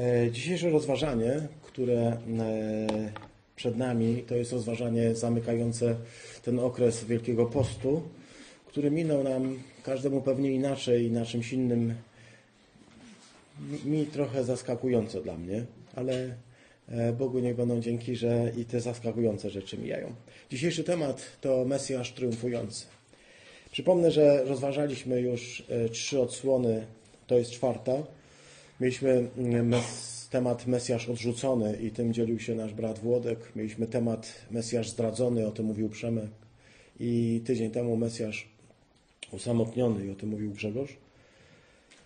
E, dzisiejsze rozważanie, które e, przed nami, to jest rozważanie zamykające ten okres Wielkiego Postu, który minął nam każdemu pewnie inaczej, na czymś innym. Mi trochę zaskakujące dla mnie, ale e, Bogu niech będą dzięki, że i te zaskakujące rzeczy mijają. Dzisiejszy temat to Mesjasz triumfujący. Przypomnę, że rozważaliśmy już trzy odsłony, to jest czwarta. Mieliśmy mm, temat Mesjasz odrzucony i tym dzielił się nasz brat Włodek. Mieliśmy temat Mesjasz zdradzony, o tym mówił Przemek. I tydzień temu Mesjasz usamotniony i o tym mówił Grzegorz.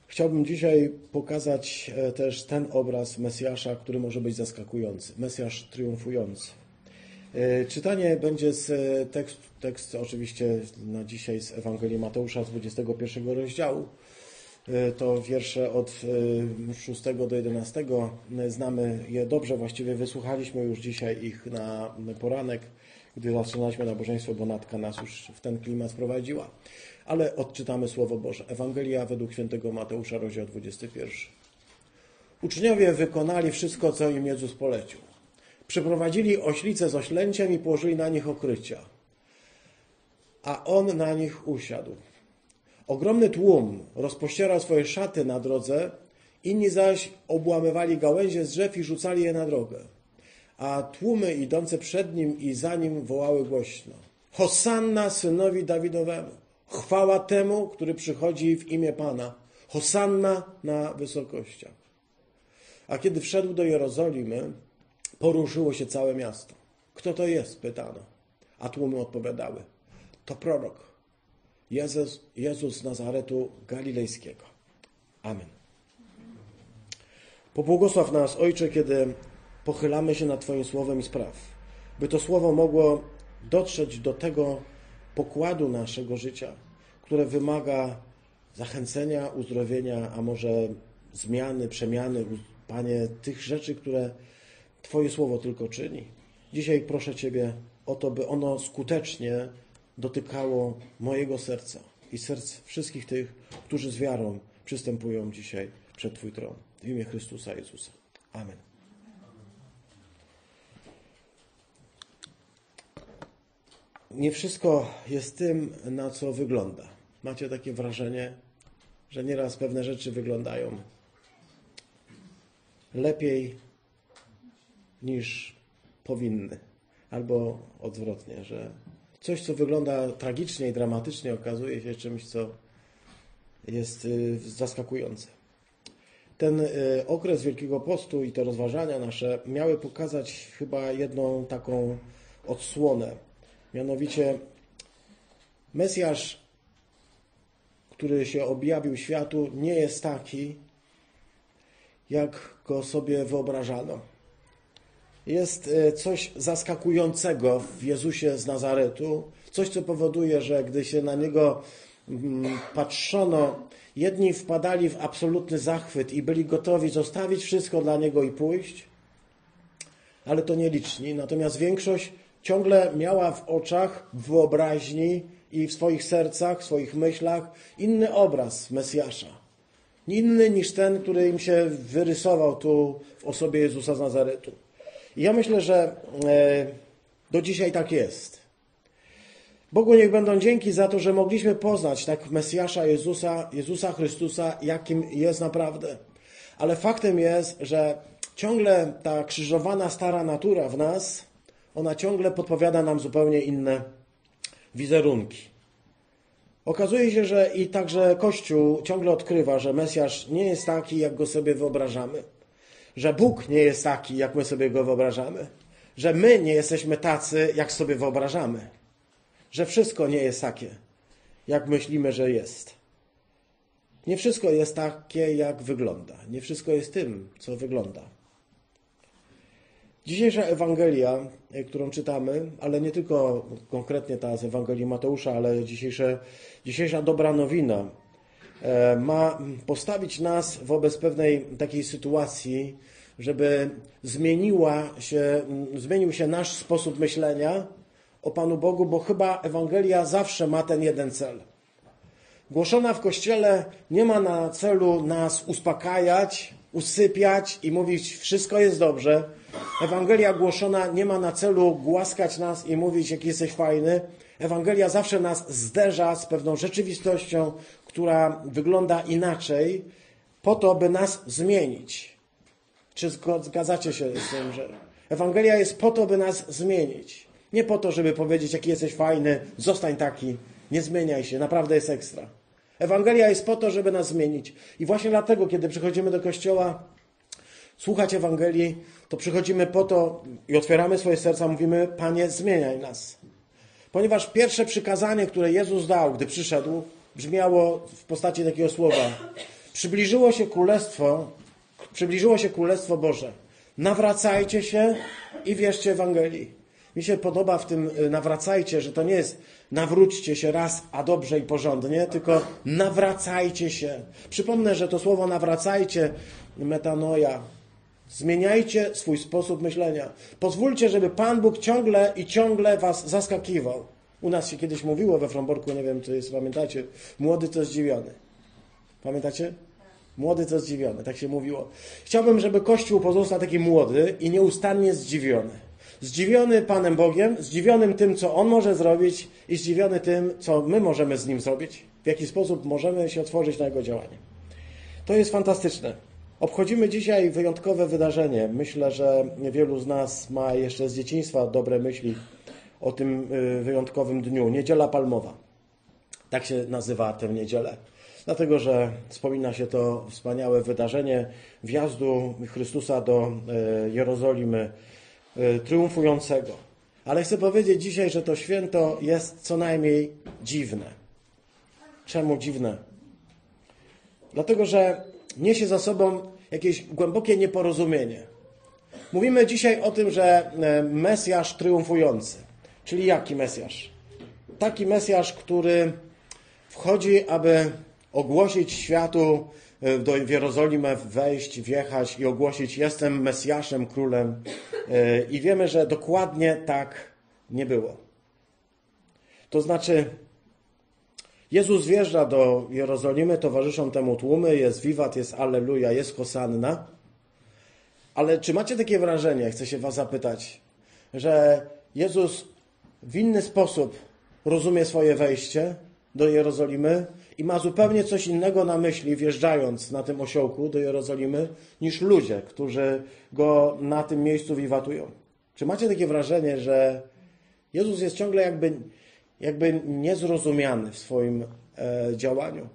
Chciałbym dzisiaj pokazać e, też ten obraz Mesjasza, który może być zaskakujący. Mesjasz triumfujący. E, czytanie będzie z e, tekstu, tekst oczywiście na dzisiaj z Ewangelii Mateusza z 21 rozdziału. E, to wiersze od 6 e, do 11. Znamy je dobrze, właściwie wysłuchaliśmy już dzisiaj ich na poranek, gdy zaczynaliśmy nabożeństwo, bo Natka nas już w ten klimat wprowadziła. Ale odczytamy Słowo Boże. Ewangelia według świętego Mateusza, rozdział 21. Uczniowie wykonali wszystko, co im Jezus polecił. Przyprowadzili oślice z oślęciem i położyli na nich okrycia. A on na nich usiadł. Ogromny tłum rozpościerał swoje szaty na drodze, inni zaś obłamywali gałęzie z drzew i rzucali je na drogę. A tłumy idące przed nim i za nim wołały głośno. Hosanna synowi Dawidowemu. Chwała temu, który przychodzi w imię Pana. Hosanna na wysokościach. A kiedy wszedł do Jerozolimy, poruszyło się całe miasto. Kto to jest? pytano. A tłumy odpowiadały. To prorok Jezus, Jezus Nazaretu Galilejskiego. Amen. Pobłogosław nas, Ojcze, kiedy pochylamy się nad Twoim słowem i spraw, by to słowo mogło dotrzeć do tego pokładu naszego życia, które wymaga zachęcenia, uzdrowienia, a może zmiany, przemiany, Panie, tych rzeczy, które Twoje słowo tylko czyni. Dzisiaj proszę Ciebie o to, by ono skutecznie dotykało mojego serca i serc wszystkich tych, którzy z wiarą przystępują dzisiaj przed Twój tron. W imię Chrystusa Jezusa. Amen. Nie wszystko jest tym, na co wygląda. Macie takie wrażenie, że nieraz pewne rzeczy wyglądają lepiej niż powinny, albo odwrotnie, że coś, co wygląda tragicznie i dramatycznie, okazuje się czymś, co jest y, zaskakujące. Ten y, okres Wielkiego Postu i te rozważania nasze miały pokazać chyba jedną taką odsłonę. Mianowicie Mesjasz, który się objawił światu, nie jest taki, jak go sobie wyobrażano jest e, coś zaskakującego w Jezusie z Nazaretu, coś, co powoduje, że gdy się na niego mm, patrzono, jedni wpadali w absolutny zachwyt i byli gotowi zostawić wszystko dla niego i pójść, ale to nieliczni. Natomiast większość ciągle miała w oczach, w wyobraźni i w swoich sercach, w swoich myślach inny obraz Mesjasza. Inny niż ten, który im się wyrysował tu w osobie Jezusa z Nazaretu. I ja myślę, że e, do dzisiaj tak jest. Bogu niech będą dzięki za to, że mogliśmy poznać tak Mesjasza Jezusa, Jezusa Chrystusa, jakim jest naprawdę. Ale faktem jest, że ciągle ta krzyżowana stara natura w nas, ona ciągle podpowiada nam zupełnie inne wizerunki. Okazuje się, że i także Kościół ciągle odkrywa, że Mesjasz nie jest taki, jak go sobie wyobrażamy że Bóg nie jest taki, jak my sobie go wyobrażamy, że my nie jesteśmy tacy, jak sobie wyobrażamy, że wszystko nie jest takie, jak myślimy, że jest. Nie wszystko jest takie, jak wygląda. Nie wszystko jest tym, co wygląda. Dzisiejsza Ewangelia, e, którą czytamy, ale nie tylko konkretnie ta z Ewangelii Mateusza, ale dzisiejsza dobra nowina, ma postawić nas wobec pewnej takiej sytuacji, żeby zmieniła się, zmienił się nasz sposób myślenia o Panu Bogu, bo chyba Ewangelia zawsze ma ten jeden cel. Głoszona w Kościele nie ma na celu nas uspokajać, usypiać i mówić wszystko jest dobrze. Ewangelia głoszona nie ma na celu głaskać nas i mówić jaki jesteś fajny. Ewangelia zawsze nas zderza z pewną rzeczywistością, która wygląda inaczej, po to, by nas zmienić. Czy zgadzacie się z tym, że Ewangelia jest po to, by nas zmienić? Nie po to, żeby powiedzieć, jaki jesteś fajny, zostań taki, nie zmieniaj się, naprawdę jest ekstra. Ewangelia jest po to, żeby nas zmienić. I właśnie dlatego, kiedy przychodzimy do kościoła, słuchać Ewangelii, to przychodzimy po to i otwieramy swoje serca, mówimy: Panie, zmieniaj nas. Ponieważ pierwsze przykazanie, które Jezus dał, gdy przyszedł, brzmiało w postaci takiego słowa: Przybliżyło się królestwo, przybliżyło się królestwo Boże. Nawracajcie się i wierzcie Ewangelii. Mi się podoba w tym y, nawracajcie, że to nie jest nawróćcie się raz, a dobrze i porządnie, tylko nawracajcie się. Przypomnę, że to słowo nawracajcie, metanoja, zmieniajcie swój sposób myślenia. Pozwólcie, żeby Pan Bóg ciągle i ciągle was zaskakiwał. U nas się kiedyś mówiło we Fromborku, nie wiem, czy pamiętacie, młody to zdziwiony. Pamiętacie? Młody to zdziwiony, tak się mówiło. Chciałbym, żeby Kościół pozostał taki młody i nieustannie zdziwiony. Zdziwiony Panem Bogiem, zdziwionym tym, co On może zrobić i zdziwiony tym, co my możemy z Nim zrobić, w jaki sposób możemy się otworzyć na Jego działanie. To jest fantastyczne. Obchodzimy dzisiaj wyjątkowe wydarzenie. Myślę, że wielu z nas ma jeszcze z dzieciństwa dobre myśli o tym y, wyjątkowym dniu. Niedziela Palmowa. Tak się nazywa tę niedzielę. Dlatego, że wspomina się to wspaniałe wydarzenie wjazdu Chrystusa do y, Jerozolimy Y, triumfującego. Ale chcę powiedzieć dzisiaj, że to święto jest co najmniej dziwne. Czemu dziwne? Dlatego, że niesie za sobą jakieś głębokie nieporozumienie. Mówimy dzisiaj o tym, że e, Mesjasz triumfujący. Czyli jaki Mesjasz? Taki Mesjasz, który wchodzi, aby ogłosić światu E, do Jerozolimę wejść, wjechać i ogłosić: Jestem Mesjaszem, królem. E, I wiemy, że dokładnie tak nie było. To znaczy, Jezus wjeżdża do Jerozolimy, towarzyszą temu tłumy, jest wiwat, jest alleluja, jest hosanna. Ale czy macie takie wrażenie, chcę się Was zapytać, że Jezus w inny sposób rozumie swoje wejście do Jerozolimy i ma zupełnie coś innego na myśli, wjeżdżając na tym osiołku do Jerozolimy, niż ludzie, którzy go na tym miejscu wiwatują. Czy macie takie wrażenie, że Jezus jest ciągle jakby, jakby niezrozumiany w swoim e, działaniu?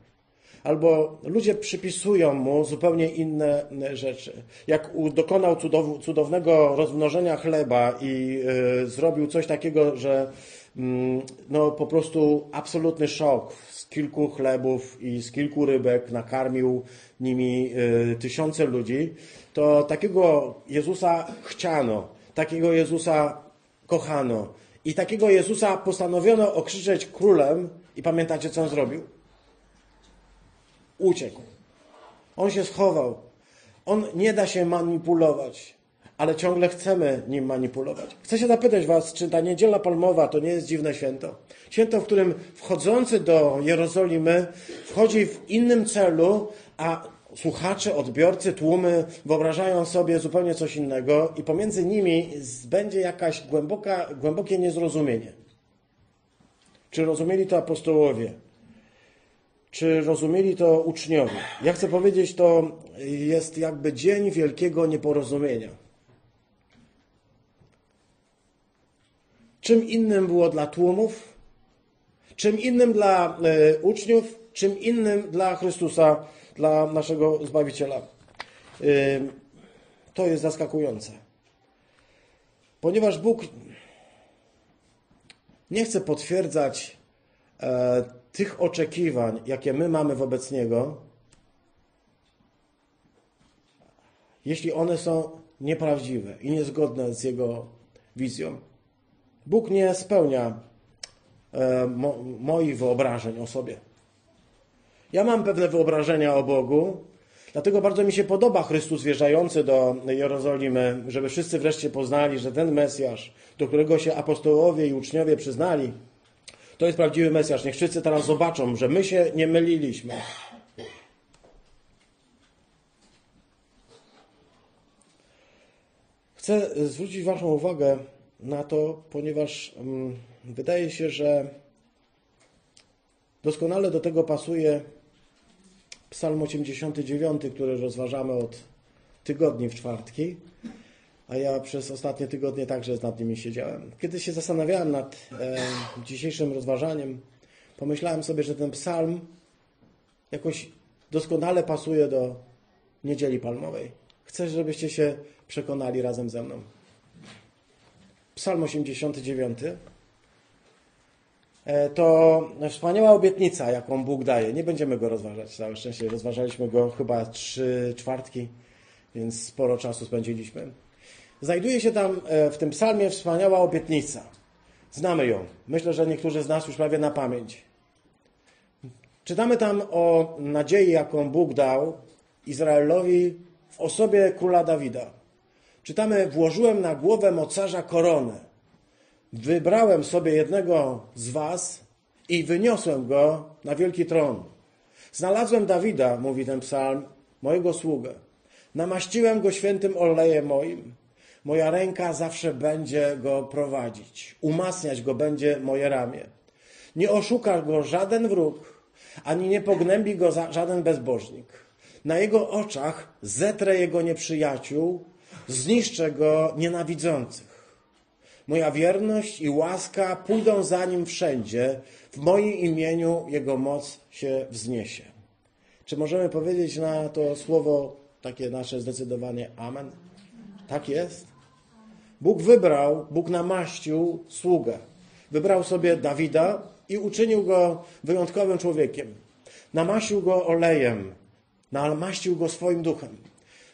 Albo ludzie przypisują mu zupełnie inne rzeczy. Jak dokonał cudow, cudownego rozmnożenia chleba i e, zrobił coś takiego, że mm, no, po prostu absolutny szok kilku chlebów i z kilku rybek nakarmił nimi y, tysiące ludzi, to takiego Jezusa chciano, takiego Jezusa kochano i takiego Jezusa postanowiono okrzyczeć królem i pamiętacie, co on zrobił? Uciekł. On się schował. On nie da się manipulować ale ciągle chcemy nim manipulować. Chcę się zapytać Was, czy ta niedziela palmowa to nie jest dziwne święto? Święto, w którym wchodzący do Jerozolimy wchodzi w innym celu, a słuchacze, odbiorcy, tłumy wyobrażają sobie zupełnie coś innego i pomiędzy nimi będzie jakaś głęboka, głębokie niezrozumienie. Czy rozumieli to apostołowie? Czy rozumieli to uczniowie? Ja chcę powiedzieć, to jest jakby dzień wielkiego nieporozumienia. Czym innym było dla tłumów, czym innym dla e, uczniów, czym innym dla Chrystusa, dla naszego Zbawiciela. E, to jest zaskakujące. Ponieważ Bóg nie chce potwierdzać e, tych oczekiwań, jakie my mamy wobec Niego, jeśli one są nieprawdziwe i niezgodne z Jego wizją. Bóg nie spełnia e, mo, moich wyobrażeń o sobie. Ja mam pewne wyobrażenia o Bogu, dlatego bardzo mi się podoba Chrystus wjeżdżający do Jerozolimy, żeby wszyscy wreszcie poznali, że ten Mesjasz, do którego się apostołowie i uczniowie przyznali, to jest prawdziwy Mesjasz. Niech wszyscy teraz zobaczą, że my się nie myliliśmy. Chcę zwrócić Waszą uwagę na to, ponieważ um, wydaje się, że doskonale do tego pasuje Psalm 89, który rozważamy od tygodni w czwartki, a ja przez ostatnie tygodnie także nad nimi siedziałem. Kiedy się zastanawiałem nad e, dzisiejszym rozważaniem, pomyślałem sobie, że ten psalm jakoś doskonale pasuje do niedzieli palmowej. Chcę, żebyście się przekonali razem ze mną. Psalm 89 e, to wspaniała obietnica, jaką Bóg daje. Nie będziemy go rozważać, całe szczęście. Rozważaliśmy go chyba trzy czwartki, więc sporo czasu spędziliśmy. Znajduje się tam e, w tym psalmie wspaniała obietnica. Znamy ją. Myślę, że niektórzy z nas już prawie na pamięć. Czytamy tam o nadziei, jaką Bóg dał Izraelowi w osobie króla Dawida. Czytamy, włożyłem na głowę mocarza koronę. Wybrałem sobie jednego z was i wyniosłem go na wielki tron. Znalazłem Dawida, mówi ten psalm, mojego sługę. Namaściłem go świętym olejem moim. Moja ręka zawsze będzie go prowadzić. Umacniać go będzie moje ramię. Nie oszuka go żaden wróg, ani nie pognębi go żaden bezbożnik. Na jego oczach zetrę jego nieprzyjaciół, zniszczę go nienawidzących. Moja wierność i łaska pójdą za nim wszędzie, w moim imieniu jego moc się wzniesie. Czy możemy powiedzieć na to słowo takie nasze zdecydowanie Amen? Tak jest. Bóg wybrał, Bóg namaścił sługę. Wybrał sobie Dawida i uczynił go wyjątkowym człowiekiem. Namaścił go olejem, namaścił go swoim duchem.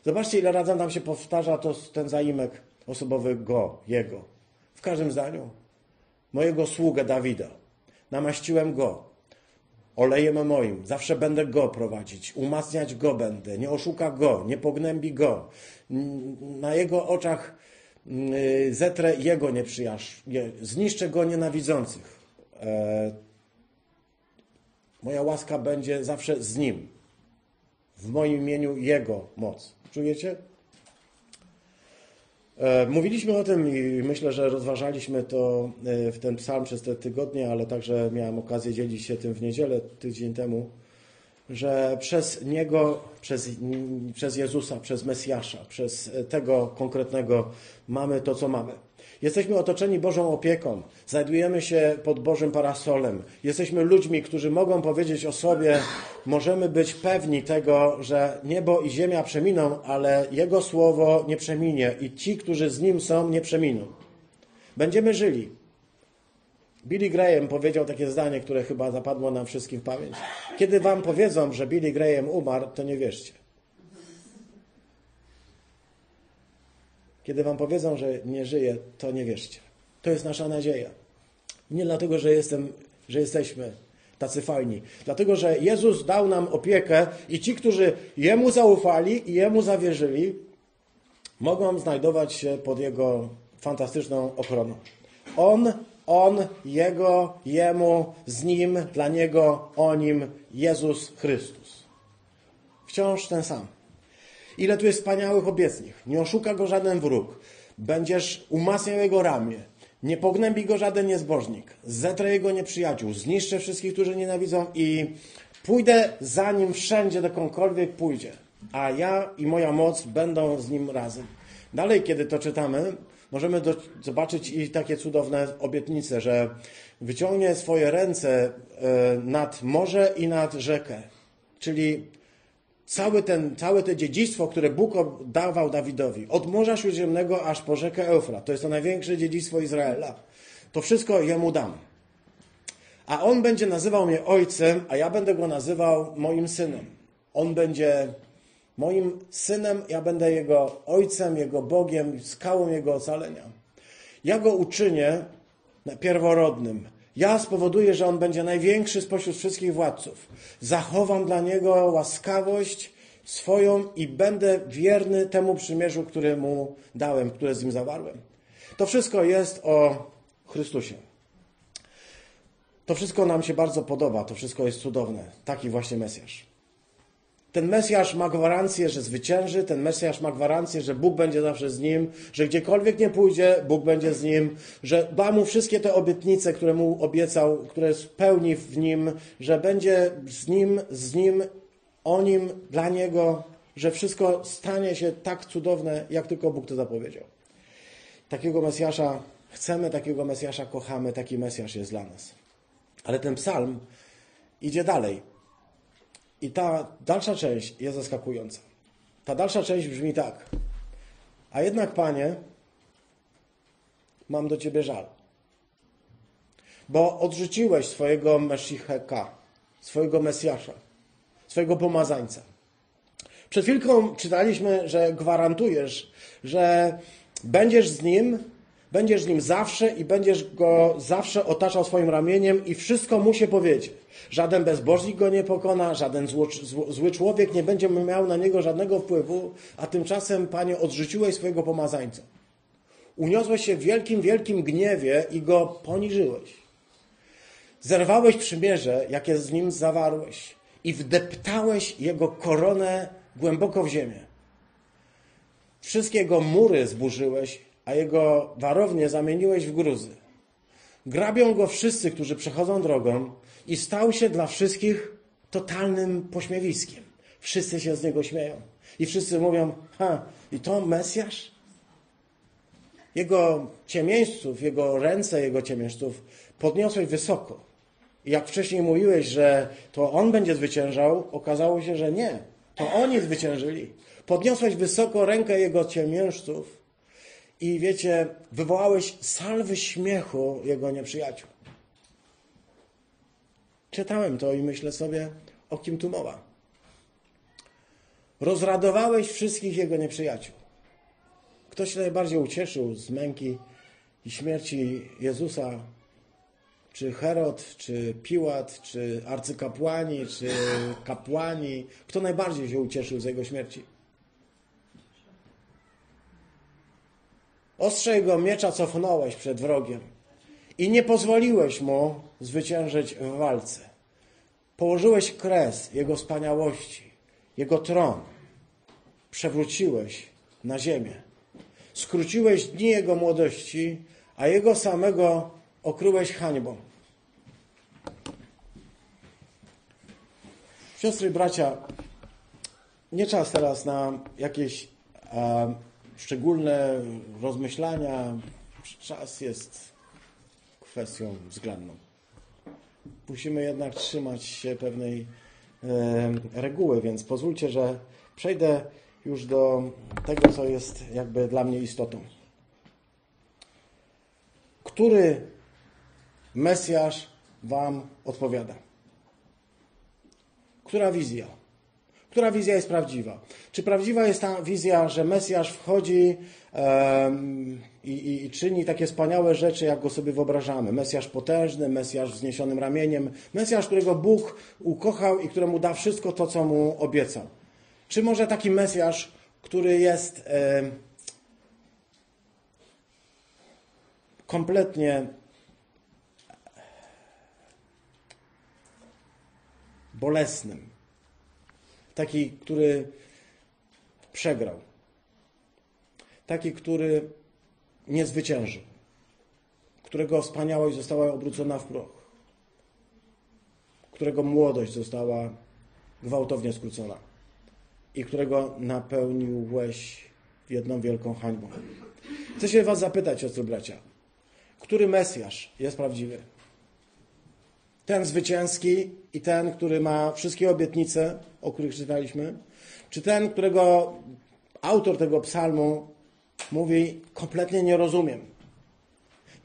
Zobaczcie, ile razy nam się powtarza to, ten zaimek osobowy go, jego. W każdym zdaniu. Mojego sługę Dawida. Namaściłem go olejem moim. Zawsze będę go prowadzić. Umacniać go będę. Nie oszuka go, nie pognębi go. Na jego oczach zetrę jego nieprzyjaźń. Zniszczę go nienawidzących. E, moja łaska będzie zawsze z nim. W moim imieniu jego moc. Czujecie? E, mówiliśmy o tym i myślę, że rozważaliśmy to e, w ten psalm przez te tygodnie, ale także miałem okazję dzielić się tym w niedzielę tydzień temu, że przez Niego, przez, przez Jezusa, przez Mesjasza, przez tego konkretnego mamy to, co mamy. Jesteśmy otoczeni Bożą opieką, znajdujemy się pod Bożym parasolem. Jesteśmy ludźmi, którzy mogą powiedzieć o sobie, możemy być pewni tego, że niebo i ziemia przeminą, ale Jego słowo nie przeminie i ci, którzy z Nim są, nie przeminą. Będziemy żyli. Billy Graham powiedział takie zdanie, które chyba zapadło nam wszystkim w pamięć. Kiedy wam powiedzą, że Billy Graham umarł, to nie wierzcie. Kiedy wam powiedzą, że nie żyje, to nie wierzcie. To jest nasza nadzieja. Nie dlatego, że, jestem, że jesteśmy tacy fajni. Dlatego, że Jezus dał nam opiekę i ci, którzy Jemu zaufali i Jemu zawierzyli, mogą znajdować się pod Jego fantastyczną ochroną. On, On, Jego, Jemu, z Nim, dla Niego, o Nim, Jezus Chrystus. Wciąż ten sam. Ile tu jest wspaniałych obietnic. Nie oszuka go żaden wróg. Będziesz umacniał jego ramię. Nie pognębi go żaden niezbożnik. Zetrę jego nieprzyjaciół. Zniszczę wszystkich, którzy nienawidzą i pójdę za nim wszędzie, dokądkolwiek pójdzie. A ja i moja moc będą z nim razem. Dalej, kiedy to czytamy, możemy do, zobaczyć i takie cudowne obietnice, że wyciągnie swoje ręce e, nad morze i nad rzekę. Czyli Całe, ten, całe to dziedzictwo, które Bóg dawał Dawidowi, od Morza Śródziemnego aż po rzekę Eufrat, to jest to największe dziedzictwo Izraela. To wszystko jemu dam. A on będzie nazywał mnie ojcem, a ja będę go nazywał moim synem. On będzie moim synem, ja będę jego ojcem, jego Bogiem, skałą jego ocalenia. Ja go uczynię pierworodnym, ja spowoduję, że on będzie największy spośród wszystkich władców. Zachowam dla niego łaskawość swoją i będę wierny temu przymierzu, które mu dałem, które z nim zawarłem. To wszystko jest o Chrystusie. To wszystko nam się bardzo podoba, to wszystko jest cudowne. Taki właśnie Mesjasz. Ten Mesjasz ma gwarancję, że zwycięży, ten Mesjasz ma gwarancję, że Bóg będzie zawsze z nim, że gdziekolwiek nie pójdzie, Bóg będzie z nim, że da mu wszystkie te obietnice, które mu obiecał, które spełni w nim, że będzie z nim, z nim, o nim, dla niego, że wszystko stanie się tak cudowne, jak tylko Bóg to zapowiedział. Takiego Mesjasza chcemy, takiego Mesjasza kochamy, taki Mesjasz jest dla nas. Ale ten psalm idzie dalej. I ta dalsza część jest zaskakująca. Ta dalsza część brzmi tak. A jednak, Panie, mam do Ciebie żal. Bo odrzuciłeś swojego Meszicheka, swojego Mesjasza, swojego pomazańca. Przed chwilką czytaliśmy, że gwarantujesz, że będziesz z nim, będziesz z nim zawsze i będziesz go zawsze otaczał swoim ramieniem i wszystko mu się powiedzieć. Żaden bezbożnik go nie pokona, żaden zło, zły człowiek nie będzie miał na niego żadnego wpływu, a tymczasem, Panie, odrzuciłeś swojego pomazańca. Uniosłeś się w wielkim, wielkim gniewie i go poniżyłeś. Zerwałeś przymierze, jakie z nim zawarłeś i wdeptałeś jego koronę głęboko w ziemię. Wszystkie jego mury zburzyłeś, a jego warownie zamieniłeś w gruzy. Grabią go wszyscy, którzy przechodzą drogą i stał się dla wszystkich totalnym pośmiewiskiem. Wszyscy się z niego śmieją. I wszyscy mówią, ha, i to Mesjasz? Jego ciemieńców, jego ręce jego ciemieńców podniosłeś wysoko. I jak wcześniej mówiłeś, że to on będzie zwyciężał, okazało się, że nie. To oni zwyciężyli. Podniosłeś wysoko rękę jego ciemiężców i wiecie, wywołałeś salwy śmiechu jego nieprzyjaciół. Czytałem to i myślę sobie, o kim tu mowa. Rozradowałeś wszystkich jego nieprzyjaciół. Kto się najbardziej ucieszył z męki i śmierci Jezusa? Czy Herod, czy Piłat, czy arcykapłani, czy kapłani? Kto najbardziej się ucieszył z jego śmierci? Ostrze jego miecza cofnąłeś przed wrogiem i nie pozwoliłeś mu zwyciężyć w walce. Położyłeś kres jego wspaniałości, jego tron. Przewróciłeś na ziemię. Skróciłeś dni jego młodości, a jego samego okryłeś hańbą. Siostry bracia, nie czas teraz na jakieś szczególne rozmyślania. Czas jest kwestią względną. Musimy jednak trzymać się pewnej e, reguły, więc pozwólcie, że przejdę już do tego, co jest jakby dla mnie istotą. Który Mesjasz Wam odpowiada? Która wizja? Która wizja jest prawdziwa? Czy prawdziwa jest ta wizja, że Mesjasz wchodzi um, i, i, czyni takie wspaniałe rzeczy, jak go sobie wyobrażamy? Mesjasz potężny, Mesjasz wzniesionym ramieniem, Mesjasz, którego Bóg ukochał i któremu da wszystko to, co mu obiecał. Czy może taki Mesjasz, który jest kompletnie bolesnym, taki, który przegrał, taki, który nie zwyciężył, którego wspaniałość została obrócona w proch, którego młodość została gwałtownie skrócona. I którego napełniłeś jedną wielką hańbą. Chcę się Was zapytać, siostry bracia, który Mesjasz jest prawdziwy? Ten zwycięski i ten, który ma wszystkie obietnice, o których czytaliśmy? Czy ten, którego autor tego psalmu mówi, kompletnie nie rozumiem?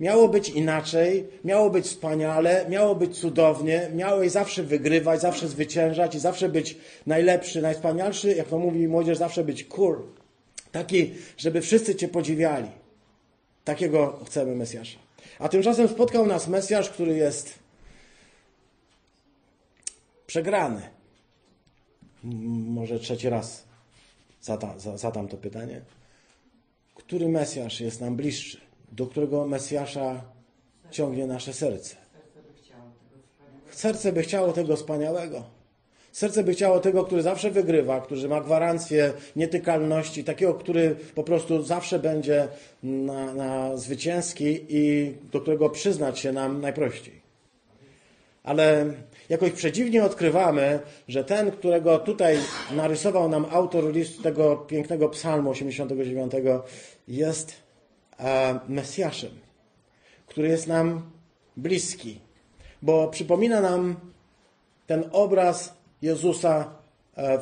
Miało być inaczej, miało być wspaniale, miało być cudownie, miałeś zawsze wygrywać, zawsze zwyciężać i zawsze być najlepszy, najwspanialszy, jak to mówi młodzież, zawsze być cool. Taki, żeby wszyscy Cię podziwiali. Takiego chcemy Mesjasza. A tymczasem spotkał nas Mesjasz, który jest przegrany. Może trzeci raz zadam, zadam to pytanie. Który Mesjasz jest nam bliższy? Do którego Mesjasza ciągnie nasze serce? Serce by chciało tego wspaniałego. Serce by chciało tego, który zawsze wygrywa, który ma gwarancję nietykalności, takiego, który po prostu zawsze będzie na, na zwycięski i do którego przyznać się nam najprościej. Ale jakoś przedziwnie odkrywamy, że ten, którego tutaj narysował nam autor listu tego pięknego psalmu 89, jest e, Mesjaszem, który jest nam bliski, bo przypomina nam ten obraz Jezusa, e,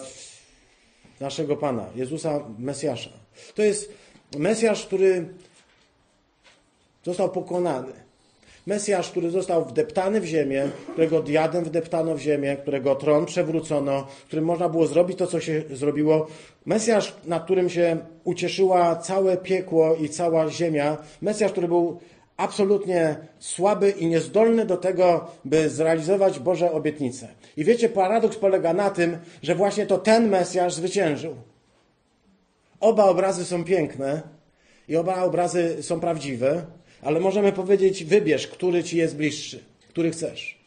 naszego Pana, Jezusa Mesjasza. To jest Mesjasz, który został pokonany. Mesjasz, który został wdeptany w ziemię, którego diadem wdeptano w ziemię, którego tron przewrócono, którym można było zrobić to, co się zrobiło. Mesjasz, nad którym się ucieszyła całe piekło i cała ziemia. Mesjasz, który był absolutnie słaby i niezdolny do tego, by zrealizować Boże obietnice. I wiecie, paradoks polega na tym, że właśnie to ten Mesjasz zwyciężył. Oba obrazy są piękne i oba obrazy są prawdziwe, ale możemy powiedzieć, wybierz, który ci jest bliższy, który chcesz.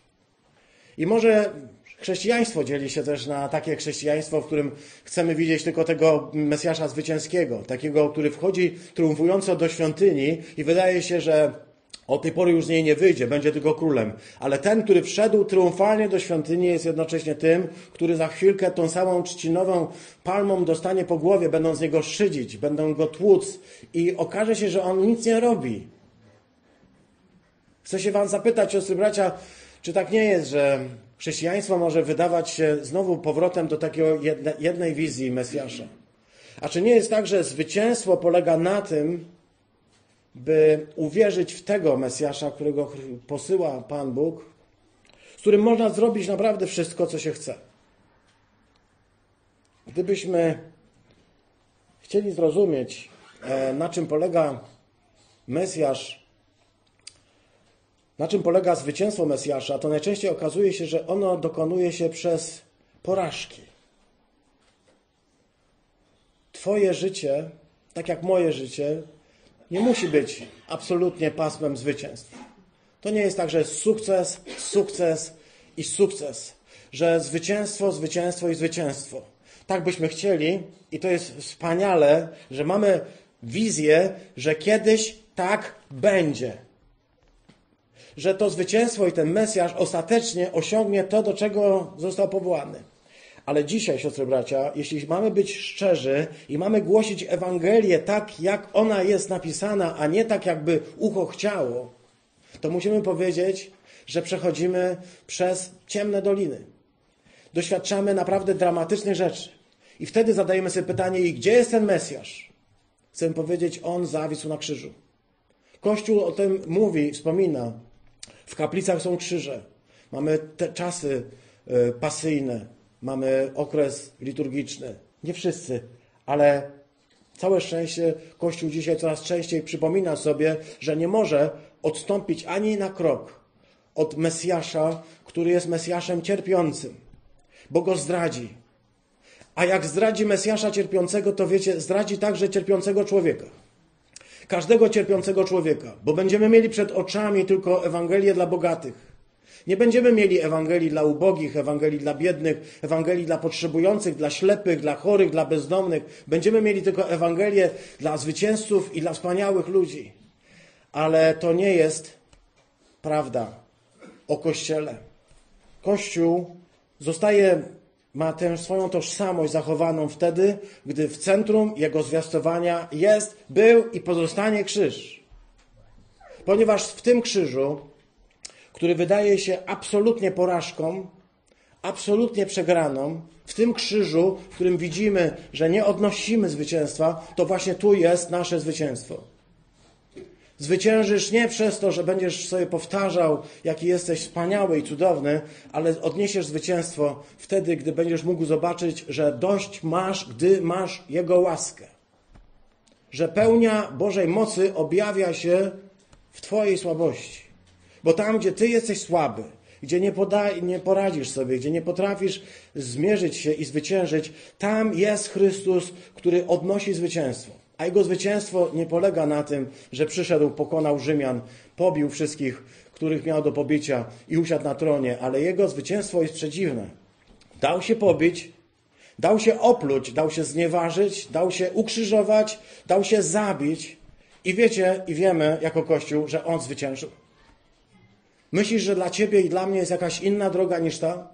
I może chrześcijaństwo dzieli się też na takie chrześcijaństwo, w którym chcemy widzieć tylko tego Mesjasza zwycięskiego, takiego, który wchodzi triumfująco do świątyni i wydaje się, że od tej pory już z niej nie wyjdzie, będzie tylko królem. Ale ten, który wszedł triumfalnie do świątyni, jest jednocześnie tym, który za chwilkę tą samą trzcinową palmą dostanie po głowie, będą z niego szydzić, będą go tłuc i okaże się, że on nic nie robi. Chcę się Wam zapytać, siostry bracia, czy tak nie jest, że chrześcijaństwo może wydawać się znowu powrotem do takiego jedne, jednej wizji Mesjasza? A czy nie jest tak, że zwycięstwo polega na tym, by uwierzyć w tego Mesjasza, którego posyła Pan Bóg, z którym można zrobić naprawdę wszystko, co się chce? Gdybyśmy chcieli zrozumieć, e, na czym polega Mesjasz, na czym polega zwycięstwo Mesjasza, to najczęściej okazuje się, że ono dokonuje się przez porażki. Twoje życie, tak jak moje życie, nie musi być absolutnie pasmem zwycięstw. To nie jest tak, że sukces, sukces i sukces, że zwycięstwo, zwycięstwo i zwycięstwo. Tak byśmy chcieli i to jest wspaniale, że mamy wizję, że kiedyś tak będzie że to zwycięstwo i ten Mesjasz ostatecznie osiągnie to, do czego został powołany. Ale dzisiaj, siostry bracia, jeśli mamy być szczerzy i mamy głosić Ewangelię tak, jak ona jest napisana, a nie tak, jakby ucho chciało, to musimy powiedzieć, że przechodzimy przez ciemne doliny. Doświadczamy naprawdę dramatycznych rzeczy. I wtedy zadajemy sobie pytanie, i gdzie jest ten Mesjasz? Chcę powiedzieć, on zawisł na krzyżu. Kościół o tym mówi, wspomina. W kaplicach są krzyże. Mamy te czasy e, pasyjne, mamy okres liturgiczny. Nie wszyscy, ale całe szczęście Kościół dzisiaj coraz częściej przypomina sobie, że nie może odstąpić ani na krok od Mesjasza, który jest Mesjaszem cierpiącym, bo go zdradzi. A jak zdradzi Mesjasza cierpiącego, to wiecie, zdradzi także cierpiącego człowieka każdego cierpiącego człowieka, bo będziemy mieli przed oczami tylko Ewangelię dla bogatych. Nie będziemy mieli Ewangelii dla ubogich, Ewangelii dla biednych, Ewangelii dla potrzebujących, dla ślepych, dla chorych, dla bezdomnych. Będziemy mieli tylko Ewangelię dla zwycięzców i dla wspaniałych ludzi. Ale to nie jest prawda o Kościele. Kościół zostaje ma tę swoją tożsamość zachowaną wtedy, gdy w centrum jego zwiastowania jest, był i pozostanie krzyż. Ponieważ w tym krzyżu, który wydaje się absolutnie porażką, absolutnie przegraną, w tym krzyżu, w którym widzimy, że nie odnosimy zwycięstwa, to właśnie tu jest nasze zwycięstwo. Zwyciężysz nie przez to, że będziesz sobie powtarzał, jaki jesteś wspaniały i cudowny, ale odniesiesz zwycięstwo wtedy, gdy będziesz mógł zobaczyć, że dość masz, gdy masz Jego łaskę. Że pełnia Bożej mocy objawia się w Twojej słabości. Bo tam, gdzie Ty jesteś słaby, gdzie nie, nie poradzisz sobie, gdzie nie potrafisz zmierzyć się i zwyciężyć, tam jest Chrystus, który odnosi zwycięstwo. A jego zwycięstwo nie polega na tym, że przyszedł, pokonał Rzymian, pobił wszystkich, których miał do pobicia i usiadł na tronie, ale jego zwycięstwo jest przedziwne. Dał się pobić, dał się opluć, dał się znieważyć, dał się ukrzyżować, dał się zabić. I wiecie, i wiemy jako Kościół, że On zwyciężył. Myślisz, że dla ciebie i dla mnie jest jakaś inna droga niż ta?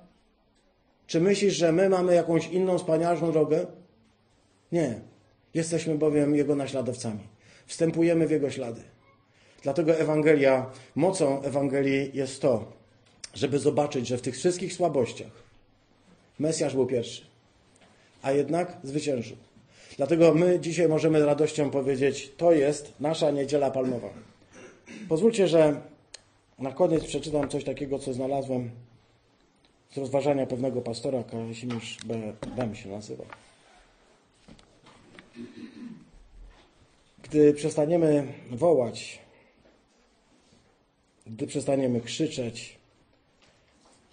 Czy myślisz, że my mamy jakąś inną, wspaniałą drogę? Nie. Jesteśmy bowiem Jego naśladowcami. Wstępujemy w Jego ślady. Dlatego Ewangelia, mocą Ewangelii jest to, żeby zobaczyć, że w tych wszystkich słabościach Mesjasz był pierwszy, a jednak zwyciężył. Dlatego my dzisiaj możemy z radością powiedzieć, to jest nasza niedziela palmowa. Pozwólcie, że na koniec przeczytam coś takiego, co znalazłem z rozważania pewnego pastora, Kazimierz B. Bem się nazywa. Gdy przestaniemy wołać, gdy przestaniemy krzyczeć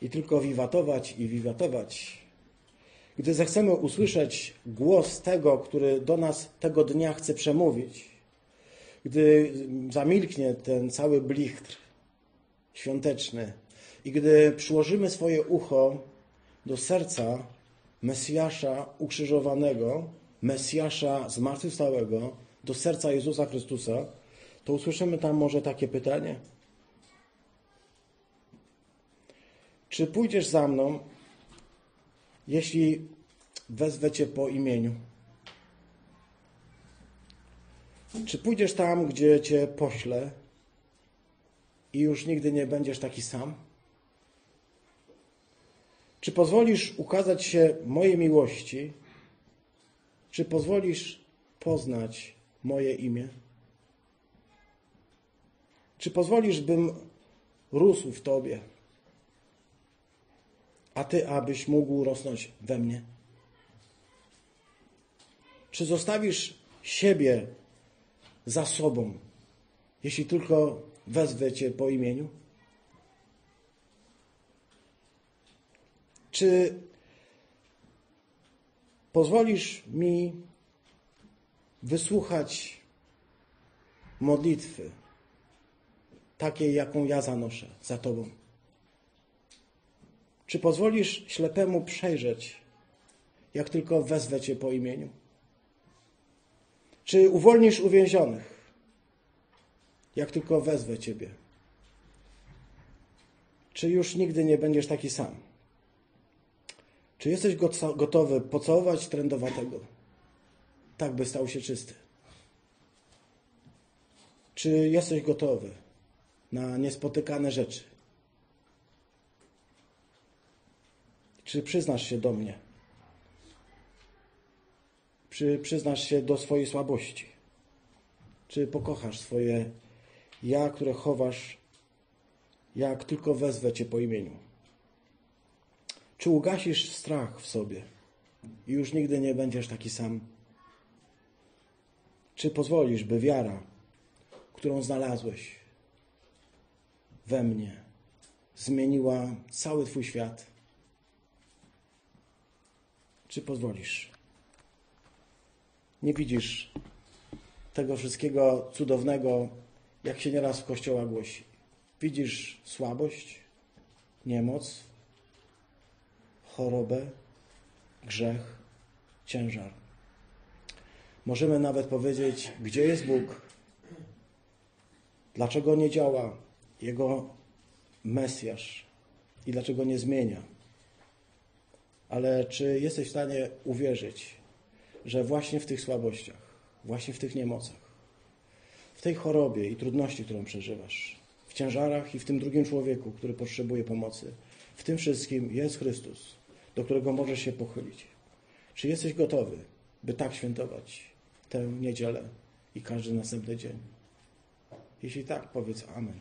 i tylko wiwatować i wiwatować, gdy zechcemy usłyszeć głos tego, który do nas tego dnia chce przemówić, gdy zamilknie ten cały blichtr świąteczny i gdy przyłożymy swoje ucho do serca Mesjasza ukrzyżowanego, Mesjasza zmartwychwstałego, do serca Jezusa Chrystusa, to usłyszymy tam może takie pytanie. Czy pójdziesz za mną, jeśli wezwę Cię po imieniu? Czy pójdziesz tam, gdzie Cię poślę i już nigdy nie będziesz taki sam? Czy pozwolisz ukazać się mojej miłości? Czy pozwolisz poznać moje imię? Czy pozwolisz, bym rósł w Tobie, a Ty, abyś mógł rosnąć we mnie? Czy zostawisz siebie za sobą, jeśli tylko wezwę Cię po imieniu? Czy pozwolisz mi wysłuchać modlitwy, takiej, jaką ja zanoszę za Tobą? Czy pozwolisz ślepemu przejrzeć, jak tylko wezwę Cię po imieniu? Czy uwolnisz uwięzionych, jak tylko wezwę Ciebie? Czy już nigdy nie będziesz taki sam? Czy jesteś gotowy pocałować trędowatego, tak by stał się czysty? Czy jesteś gotowy na niespotykane rzeczy? Czy przyznasz się do mnie? Czy przyznasz się do swojej słabości? Czy pokochasz swoje ja, które chowasz, jak tylko wezwę Cię po imieniu? Czy ugasisz strach w sobie i już nigdy nie będziesz taki sam? Czy pozwolisz, by wiara, którą znalazłeś we mnie, zmieniła cały Twój świat? Czy pozwolisz? Nie widzisz tego wszystkiego cudownego, jak się nieraz w kościoła głosi. Widzisz słabość, niemoc, chorobę, grzech, ciężar. Możemy nawet powiedzieć, gdzie jest Bóg, dlaczego nie działa Jego Mesjasz i dlaczego nie zmienia. Ale czy jesteś w stanie uwierzyć, że właśnie w tych słabościach, właśnie w tych niemocach, w tej chorobie i trudności, którą przeżywasz, w ciężarach i w tym drugim człowieku, który potrzebuje pomocy, w tym wszystkim jest Chrystus, do którego możesz się pochylić. Czy jesteś gotowy, by tak świętować tę niedzielę i każdy następny dzień? Jeśli tak, powiedz Amen.